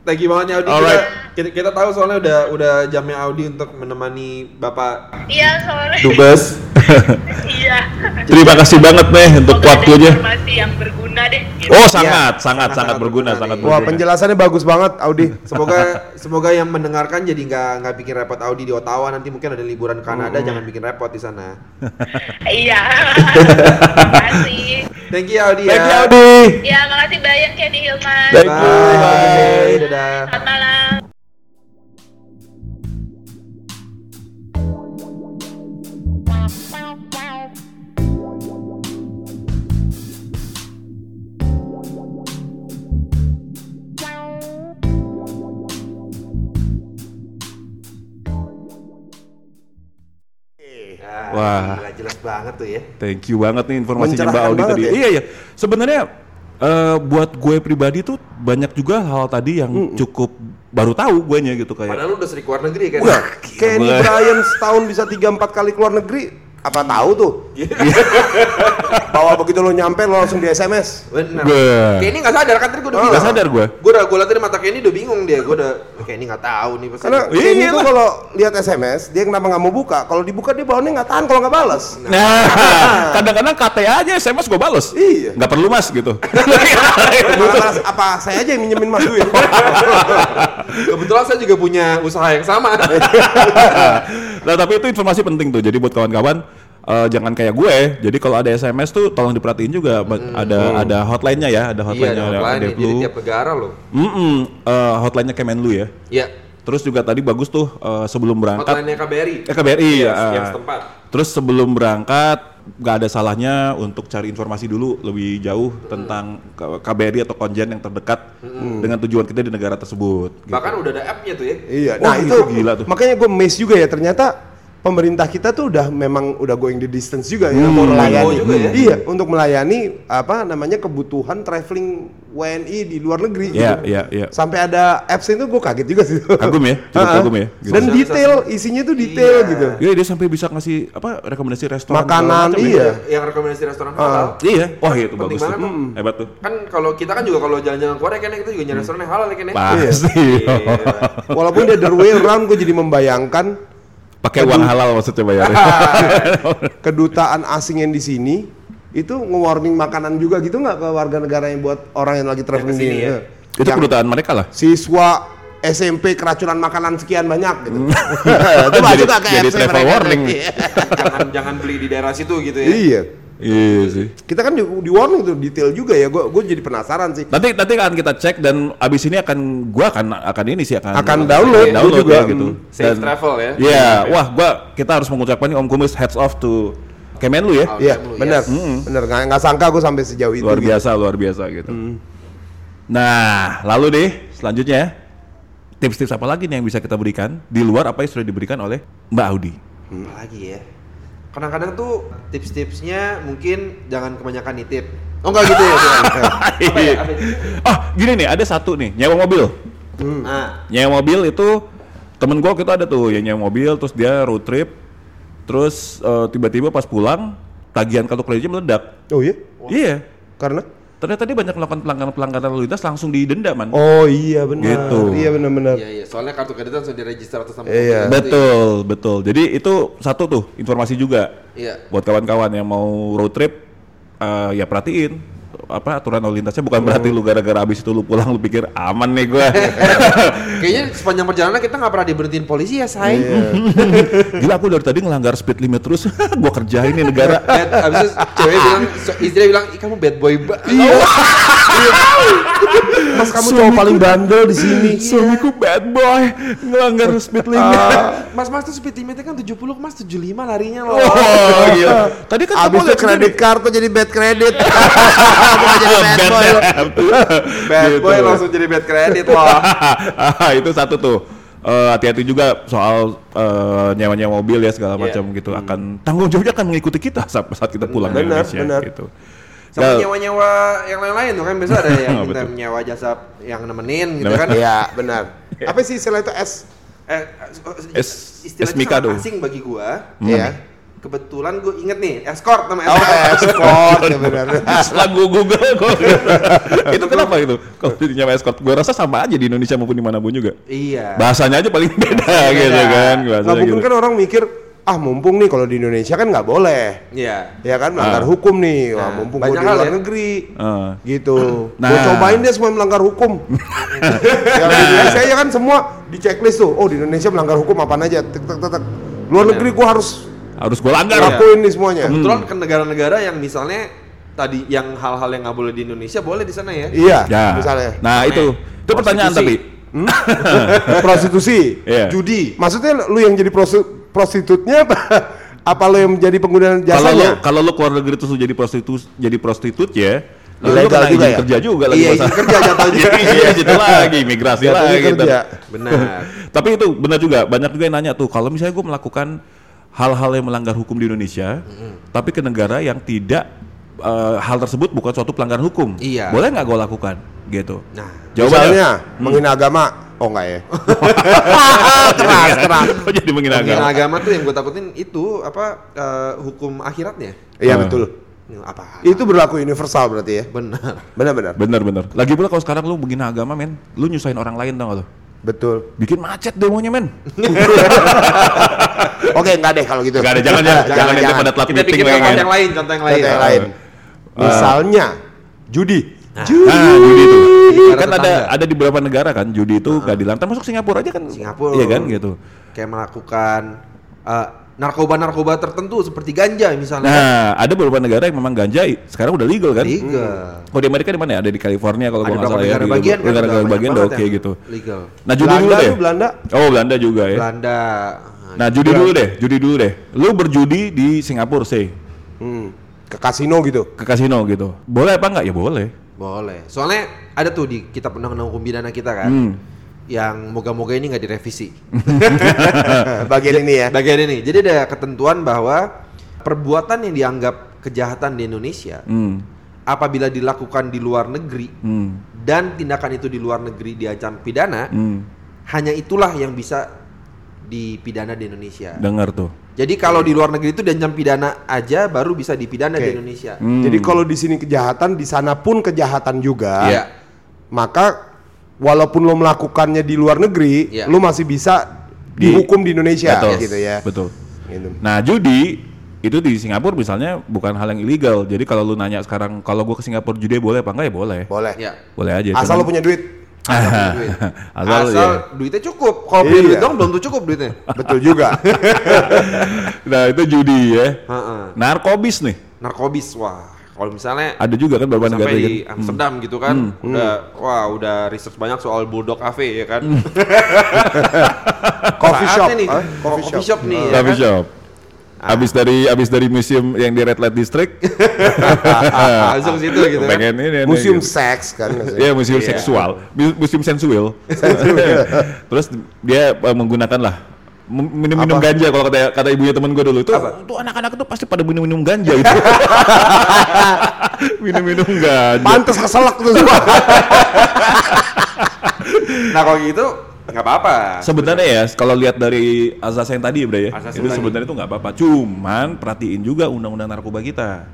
Thank you banget ya Audi. Kita, Alright. kita, kita tahu soalnya udah udah jamnya Audi untuk menemani Bapak Iya soalnya Dubes. iya Terima kasih banget nih untuk Semoga waktunya. informasi yang berguna deh. Gitu. Oh, sangat, Iya, sangat, sangat sangat berguna, berguna sangat berguna. Wah penjelasannya bagus banget Audi. Semoga semoga yang mendengarkan jadi nggak nggak bikin repot Audi di Ottawa nanti mungkin ada liburan Kanada jangan bikin repot di sana. Iya. makasih. Thank you Audi Thank you, ya. Audi. Ya, makasih banyak ya di Hilman. Thank Bye. you. Bye. Dadah. Selamat malam. Nah, banget tuh ya. Thank you banget nih informasinya Mbak Audi tadi. ya. Iya iya. Sebenarnya eh, buat gue pribadi tuh banyak juga hal tadi yang cukup baru tahu gue nya gitu kayak. Padahal lu udah sering keluar negeri kan. Kenny. Bryan setahun bisa 3-4 kali keluar negeri. Apa tahu tuh? Bahwa begitu lo nyampe lo langsung di SMS. Bener. Gue. Kenny nggak sadar kan tadi gue udah Oh. bilang. Nggak sadar gue. Gue udah gue liat tadi mata Kenny udah bingung dia. Gue udah Kenny nggak tahu nih pasti. Karena Iya Kenny tuh lah. kalau lihat SMS dia kenapa nggak mau buka? Kalau dibuka dia bawaannya nggak tahan kalau nggak balas. Nah, kadang-kadang KTA aja SMS gue bales. Iya. Nggak perlu mas gitu. Balas, apa saya aja yang minjemin mas duit? Kebetulan saya juga punya usaha yang sama. nah tapi itu informasi penting tuh. Jadi buat kawan-kawan eh, jangan kayak gue. Jadi kalau ada SMS tuh tolong diperhatiin juga. Ba- Ada ada hotline-nya ya, ada iya, hotline-nya ada ada hotline. Deplu. Jadi tiap negara loh. Mm-mm, eh, hotline-nya Kemenlu ya. Iya. Terus juga tadi bagus tuh eh, sebelum berangkat Hotline-nya KBRI. Eh KBRI Iya, ya. yang setempat. Terus sebelum berangkat nggak ada salahnya untuk cari informasi dulu lebih jauh tentang K- KBRI atau konjen yang terdekat dengan tujuan kita di negara tersebut. gitu. Bahkan udah ada app-nya tuh ya. Iya, nah itu itu gila tuh. Makanya gue amazed juga ya ternyata pemerintah kita tuh udah memang udah going the distance juga ya Hmm. mau melayani. Oh, juga ya? Iya, untuk melayani apa namanya kebutuhan traveling WNI di luar negeri. Iya, gitu. iya, iya. Sampai ada apps itu gue kaget juga sih. Kagum ya, cukup Ha-ha. kagum ya, gitu. Dan detail, isinya tuh detail Iya. gitu. Iya dia sampai bisa ngasih apa rekomendasi restoran Makanan, ya. iya. Yang rekomendasi restoran halal. Iya, wah itu Penting bagus tuh. banget tuh. Hebat tuh. Kan kalau kita kan juga kalau jalan-jalan keluar ya kan kita juga nyari restoran yang halal ya kan ya. Pasti. Iya. Walaupun the other way around gue jadi membayangkan Pakai uang halal maksudnya bayarnya. kedutaan asing yang di sini itu nge-warning makanan juga gitu nggak ke warga negara yang buat orang yang lagi traveling ke sini di- ya? eh. itu Yang kedutaan mereka lah. siswa SMP keracunan makanan sekian banyak gitu. itu Jadi- masuk ke jadi FC travel warning. Iya. jangan jangan beli di daerah situ gitu ya. Iya. Iya sih. Kita kan di, di warning tuh detail juga ya. Gue gue jadi penasaran sih. Nanti nanti akan kita cek dan abis ini akan gua akan akan ini sih akan Akan download, gua download juga. ya gitu. Hmm. Safe travel ya. Iya, wah gua kita harus mengucapkan nih Om Kumis heads off to Kemenlu ya. Iya, Kamu, benar. yes. Benar nggak nggak sangka gue sampai sejauh itu. Luar gitu. biasa, luar biasa gitu. Nah, lalu deh selanjutnya ya. Tips-tips apa lagi nih yang bisa kita berikan di luar apa yang sudah diberikan oleh Mbak Audi? Apa lagi ya? Kadang-kadang tuh tips-tipsnya mungkin jangan kebanyakan nitip. Oh enggak gitu ya? Ya? Apa ya? Oh, gini nih, ada satu nih, nyewa mobil. Nah, Nyewa mobil itu temen gua kita ada tuh yang nyewa mobil terus dia road trip terus eh, tiba-tiba pas pulang tagihan kartu kreditnya meledak. Oh iya? Iya. Karena? Ternyata dia banyak melakukan pelanggaran-pelanggaran lalu lintas langsung didenda, man. Oh iya benar. Gitu. Iya benar-benar. iya iya, soalnya kartu kredit langsung diregister atas nama Iya. itu Betul, betul. Jadi itu satu tuh informasi juga ya. Iya. buat kawan-kawan yang mau road trip eh, ya perhatiin apa aturan lalu lintasnya bukan berarti lu gara-gara habis itu lu pulang lu pikir aman nih gua. Kayaknya sepanjang perjalanan kita nggak pernah diberhentiin polisi ya, say. Gila aku dari tadi ngelanggar speed limit terus. gua kerjain nih negara. Bad, abis itu cewek bilang, so- istrinya bilang, kamu bad boy banget. Iya. Mas kamu cowok paling bandel di sini. Suamiku bad boy ngelanggar speed limit. Mas, mas tuh speed limitnya kan 70, mas 75 larinya loh. Oh, gila. Tadi kan Abis itu lihat kredit kartu jadi bad credit. Jadi bad boy. Bad boy Gitu. langsung jadi bad credit loh. Ah, itu satu tuh. Eh, hati-hati juga soal eh, nyewa-nyewa mobil ya segala Iya. macam gitu akan tanggung jawabnya akan mengikuti kita saat, saat kita pulang ke Benar, Indonesia benar. gitu. Sama nyewa-nyewa yang lain-lain tuh kan biasa ada yang Oh, minta betul. nyewa jasa yang nemenin gitu kan. Iya benar. Apa sih istilah itu S? Eh, Es- istilahnya sangat asing bagi gua. Iya. Kebetulan gue inget nih, escort nama Oh, escort. escort ya benar. Setelah gue Google kok. itu kenapa itu? Kalau nyewa escort, gue rasa sama aja di Indonesia maupun di mana pun juga. iya. Bahasanya aja paling beda gitu kan. Nah, Bahasanya mungkin gitu. kan orang mikir ah mumpung nih kalau di Indonesia kan nggak boleh Iya. ya kan melanggar Ah. hukum nih wah Nah, mumpung gue di luar ya. negeri Ah. gitu Nah. gue cobain deh semua melanggar hukum ya di Indonesia ya kan semua di checklist tuh oh di Indonesia melanggar hukum apa aja tek tek tek tek. luar negeri gue harus Harus gue langgar. lakuin nih semuanya Kebetulan ke negara-negara yang misalnya tadi yang hal-hal yang nggak boleh di Indonesia boleh di sana ya. iya Ya. misalnya Nah, itu. Itu pertanyaan tapi. Prostitusi. prostitusi Iya. Judi. maksudnya lu yang jadi prosti- prostitutnya apa apa lu yang menjadi pengguna Kalau lu jasanya kalau lu keluar negeri terus jadi prostitut jadi prostitut ya, Ilegal juga ya? kerja juga lagi Iya, izin kerja jatuhnya. Iya, itu lagi, migrasi Jatuhnya lagi. gitu. Benar. Tapi itu benar juga, banyak juga yang nanya tuh, kalau misalnya gue melakukan hal-hal yang melanggar hukum di Indonesia, tapi ke negara yang tidak eh, hal tersebut bukan suatu pelanggaran hukum, Iya. boleh nggak gue lakukan? Gitu. Nah, Jawabannya, misalnya menghina agama oh enggak ya keras keras Kok jadi menghina agama? agama tuh yang gue takutin itu apa eh, hukum akhiratnya. iya Ah. betul Ini Apa? itu berlaku universal berarti ya benar. benar-benar Bener-bener. Lagi pula kalau sekarang lu menghina agama, men, lu nyusahin orang lain tau gak betul Bikin macet demonya, men. oke enggak deh kalau gitu Gak ada, jangan ya, jangan, ente pada telat Kita bikin contoh men. yang lain, contoh yang lain. Contoh yang lain misalnya judi Nah, judi itu. Negara kan ada tetangga. ada di beberapa negara kan judi itu gak dilarang. Termasuk Singapura aja kan. Singapura. Iya kan gitu. Kayak melakukan eh, narkoba-narkoba tertentu seperti ganja misalnya. Nah, ada beberapa negara yang memang ganja sekarang udah legal kan? Legal. Kalau di Amerika di mana ya? Ada di California kalau Ada nggak salah ya. negara di bagian kan, negara bagian udah oke yang gitu. Legal. Nah, judi Belanda dulu deh. Belanda Oh, Belanda juga ya. Belanda. Nah, judi dulu deh, judi dulu deh. Lu berjudi di Singapura sih, hmm. ke kasino gitu ke kasino gitu. Boleh apa enggak? Ya boleh. Boleh. Soalnya ada tuh di kitab undang-undang hukum pidana kita kan. Hmm. Yang moga-moga ini nggak direvisi. bagian ini ya Bagian ini. Jadi ada ketentuan bahwa perbuatan yang dianggap kejahatan di Indonesia Hmm. apabila dilakukan di luar negeri Hmm. dan tindakan itu di luar negeri diancam pidana, Hmm. hanya itulah yang bisa dipidana di Indonesia. Dengar tuh. Jadi kalau di luar negeri itu diancam pidana aja baru bisa dipidana di Oke. Indonesia. Hmm. jadi kalau di sini kejahatan di sana pun kejahatan juga Iya. maka walaupun lo melakukannya di luar negeri Iya. lo masih bisa Di- dihukum di Indonesia Betul. gitu ya Betul. Gitu. Nah, judi itu di Singapura misalnya bukan hal yang ilegal. Jadi kalau lu nanya sekarang kalau gua ke Singapura judi boleh apa enggak ya boleh. boleh Ya. Boleh aja. asal lo punya duit Asal duit. Asal, Asal ya. duitnya cukup. Kalau Iya. duit dong belum tuh cukup duitnya. betul juga Nah, itu judi ya. Heeh. Narkobis nih. Narkobis wah. Kalau misalnya Ada juga kan beberapa negara sampai kan. di Amsterdam gitu kan, udah wah udah research banyak soal Bulldog Cafe ya kan. coffee shop nih, Hah? coffee, shop. nih. ya Coffee kan? shop. Abis dari abis dari museum yang di Red Light District, Langsung situ gitu kan. pengen ini, ini, museum gitu. seks kan maksudnya. Iya museum Iya. seksual, Mu- museum sensual. Terus dia eh, menggunakan lah minum-minum Apa? ganja kalau kata kata ibunya temen gue dulu itu tuh anak-anak itu pasti pada minum-minum ganja itu minum-minum ganja pantes keselak tuh semua Nah kalau gitu nggak apa-apa. sebenarnya ya kalau lihat dari azas yang tadi Bray, ya Azas itu sebenarnya itu nggak apa-apa cuman perhatiin juga undang-undang narkoba kita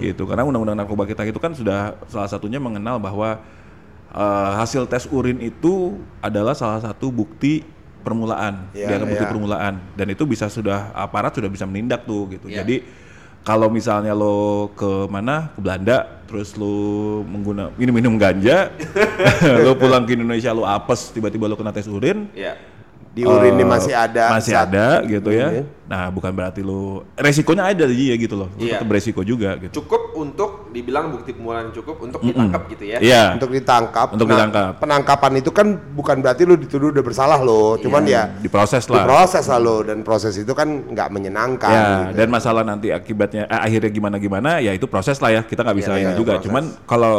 gitu karena undang-undang narkoba kita itu kan sudah salah satunya mengenal bahwa eh, hasil tes urin itu adalah salah satu bukti permulaan Iya, dianggap bukti iya. permulaan dan itu bisa sudah aparat sudah bisa menindak tuh gitu Iya. jadi kalau misalnya lo ke mana ke Belanda terus lo mengguna minum-minum ganja lo pulang ke Indonesia lo apes tiba-tiba lo kena tes urin Ya. Di urin ini Eh, masih ada masih zat- ada gitu ya Iya. nah bukan berarti lo resikonya ada ya gitu loh Lo Iya. tetap beresiko juga gitu Cukup untuk dibilang bukti permulaan cukup untuk ditangkap gitu ya. iya untuk ditangkap. Untuk Nah, ditangkap. Penangkapan itu kan bukan berarti lu dituduh udah bersalah loh, cuman ya diproses lah diproses lah lo dan proses itu kan nggak menyenangkan. ya gitu. dan masalah nanti akibatnya eh, akhirnya gimana gimana ya itu proses lah ya kita nggak bisa Iya, ini iya, juga proses. cuman kalau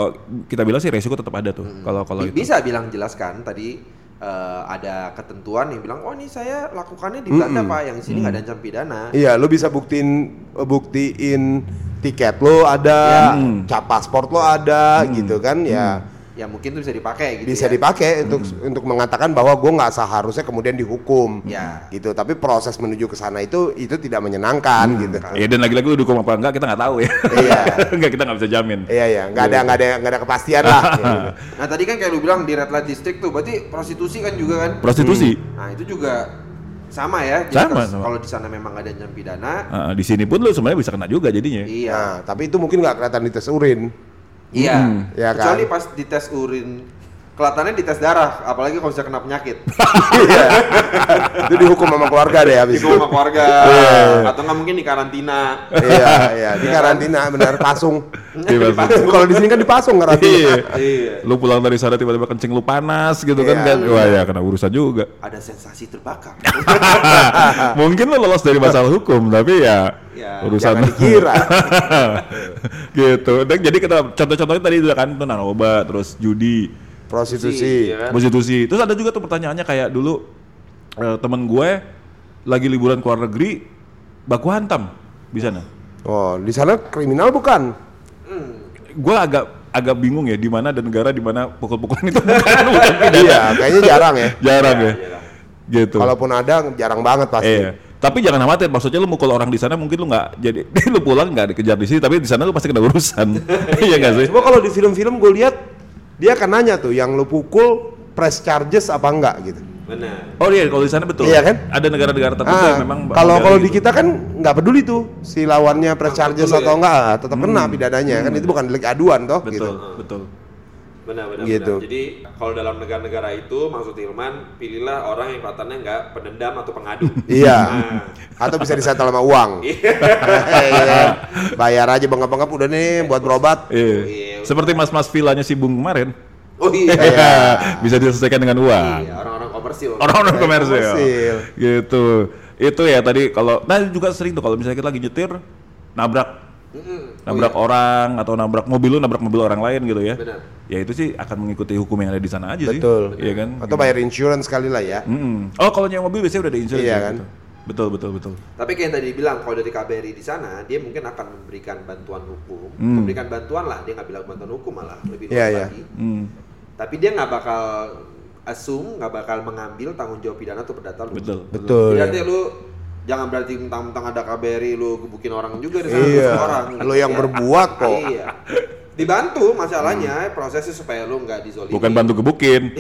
kita bilang sih resiko tetap ada tuh kalau kalau Bi- itu Bisa bilang jelaskan tadi eh, ada ketentuan yang bilang, oh ini saya lakukannya di Belanda pak, yang sini nggak ada ancam pidana. Iya, lu bisa buktiin buktiin tiket lo ada, Hmm. cap paspor lo ada, gitu kan? Ya Ya mungkin itu bisa dipakai gitu. bisa ya. dipakai untuk untuk mengatakan bahwa gue nggak seharusnya kemudian dihukum, Ya. gitu. Tapi proses menuju ke sana itu itu tidak menyenangkan, gitu. ya dan lagi-lagi lu dukung apa enggak kita nggak tahu ya Iya. enggak kita nggak bisa jamin Iya ya, nggak ada nggak ada nggak ada kepastian lah. gitu. Nah tadi kan kayak lu bilang di Red Light District tuh, berarti prostitusi kan juga kan? prostitusi Nah itu juga sama ya. Jadi Sama, sama. Kalau di sana memang ada ancaman pidana, Ah, di sini pun lu sebenarnya bisa kena juga jadinya. iya. Nah, tapi itu mungkin nggak kelihatan di tes urin. Iya. Hmm. Ya kan? Kecuali pas dites urin kelihatannya dites darah, apalagi kalau bisa kena penyakit. Iya. itu dihukum sama keluarga deh habis Itu itu. sama keluarga Iya. atau nggak mungkin di karantina. iya, iya, di karantina benar pasung. Iya. Kalau di sini kan dipasung karantina. Iya. Lu pulang dari sana tiba-tiba kencing lu panas gitu kan Iya. kan. Wah ya kena urusan juga. Ada sensasi terbakar. Mungkin lu lolos dari masalah hukum tapi ya, Ya, urusan dikira. gitu. Dan jadi kita contoh-contohnya tadi udah kan tuh narkoba, terus judi, Prostitusi. Iya kan? prostitusi. Terus ada juga tuh pertanyaannya kayak dulu eh, temen gue lagi liburan ke luar negeri baku hantam di sana. Oh, di sana kriminal bukan? Gue agak agak bingung ya di mana ada negara di mana pukul-pukulan itu bukan, bukan pidana. Iya, kayaknya jarang ya. Jarang ya. Iya, Gitu. Kalaupun ada jarang banget pasti. Iya. Tapi jangan khawatir, maksudnya lu mukul orang di sana mungkin lu nggak jadi lu pulang nggak dikejar di sini, tapi di sana lu pasti kena urusan. Iya nggak sih? Coba kalau di film-film gue lihat dia akan nanya tuh yang lu pukul press charges apa enggak gitu. Benar. Oh iya, kalau di sana betul. Iya kan? Ada negara-negara tertentu Ah, yang memang kalau kalau di gitu. kita kan nggak peduli tuh si lawannya press charges atau ya? enggak ah, tetap kena pidananya kan itu bukan delik aduan toh betul, gitu. betul. Benar, benar, Gitu. benar. Jadi kalau dalam negara-negara itu maksud Hilman, pilihlah orang yang kelihatannya nggak pendendam atau pengadu. Iya. Nah, Atau bisa disetel sama uang. Iya. Bayar aja bengap-bengap udah nih buat berobat. Iya. Iya. Seperti mas-mas villanya si Bung kemarin. oh iya. Bisa diselesaikan dengan uang. Iya, orang-orang komersil. Orang-orang komersil. komersil. Gitu. Itu ya tadi kalau nah juga sering tuh kalau misalnya kita lagi nyetir nabrak nabrak Oh, orang atau nabrak mobil lu nabrak mobil orang lain gitu ya. Benar. Ya itu sih akan mengikuti hukum yang ada di sana aja sih. Betul. Iya kan? Atau bayar insurance sekali lah ya. Mm-mm. Oh kalau nyewa mobil biasanya udah ada insurance Iya ya, kan? gitu. Betul betul betul. Tapi kayak yang tadi bilang, kalau dari KBRI di sana, dia mungkin akan memberikan bantuan hukum, Hmm. memberikan bantuan lah, dia nggak bilang bantuan hukum malah lebih Iya, luas iya. lagi. Hmm. Tapi dia nggak bakal assume, nggak bakal mengambil tanggung jawab pidana atau perdata lu. Betul. Betul. Jadi artinya lu jangan berarti mentang-mentang ada KBRI lu gebukin orang juga di sana Iya. orang. Lu yang berbuat kok. Iya. Dibantu masalahnya prosesnya supaya lu nggak dizolimi. Bukan bantu gebukin.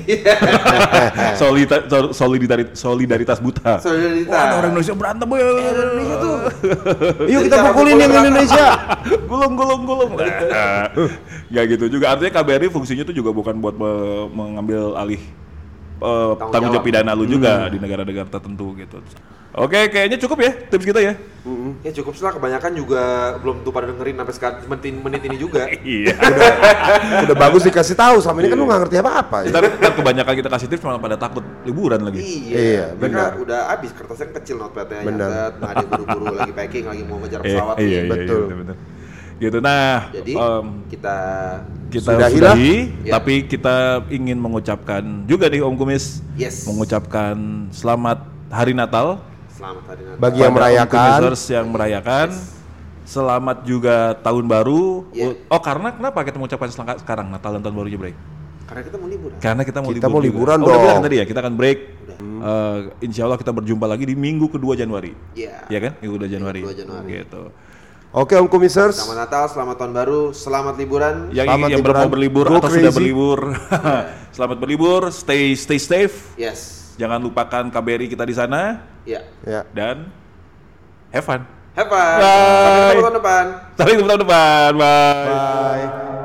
Solita, sol- solidari- solidaritas buta. Solidaritas. Wah, ada orang Indonesia berantem boy. Indonesia tuh. Yuk Jadi kita pukulin pukul yang. Indonesia. gulung gulung gulung. Nah, Nggak gitu juga. Artinya KBRI fungsinya tuh juga bukan buat me- mengambil alih eh, Tanggung tanggung jawab pidana lu juga di negara-negara tertentu gitu. Oke, kayaknya cukup ya tips kita ya. Ya cukup lah kebanyakan juga belum tuh pada dengerin sampai sekarang menit, menit ini juga. Iya. Udah bagus dikasih tahu sama ini kan lu nggak ngerti apa-apa ya. Ntar, ntar kebanyakan kita kasih tips malah pada takut liburan lagi. Iya, Iya, benar. udah habis kertasnya kecil notepadnya Benar. nyatet, nah dia buru-buru lagi packing, lagi mau ngejar Iya, pesawat iya, iya, Betul. iya, bener. Gitu. Nah, Jadi em, kita kita Sudahi sudahi, lah. Ya. tapi kita ingin mengucapkan juga nih Om Kumis yes mengucapkan selamat Hari Natal selamat hari Natal. Bagi yang merayakan. Yang merayakan. Selamat juga tahun baru. Ya. Oh, karena kenapa kita mengucapkan sekarang Natal dan tahun barunya break? Karena kita mau liburan. Karena kita mau Kita libur mau juga. liburan oh, udah bilang dong. tadi ya, kita akan break. Eh, insya Allah kita berjumpa lagi di minggu kedua Januari. Iya. Ya kan? Minggu kedua Januari. kedua Januari. Gitu. Oke Om Kumisers. Selamat Natal, selamat tahun baru, selamat liburan. Yang Selamat yang liburan. mau berlibur Go atau sudah crazy. berlibur, selamat berlibur, stay stay safe. Yes. Jangan lupakan KBRI kita di sana Ya. Ya. dan have fun. Have fun. Bye. Sampai ketemu tahun depan. Sampai ketemu tahun depan. Bye. Bye.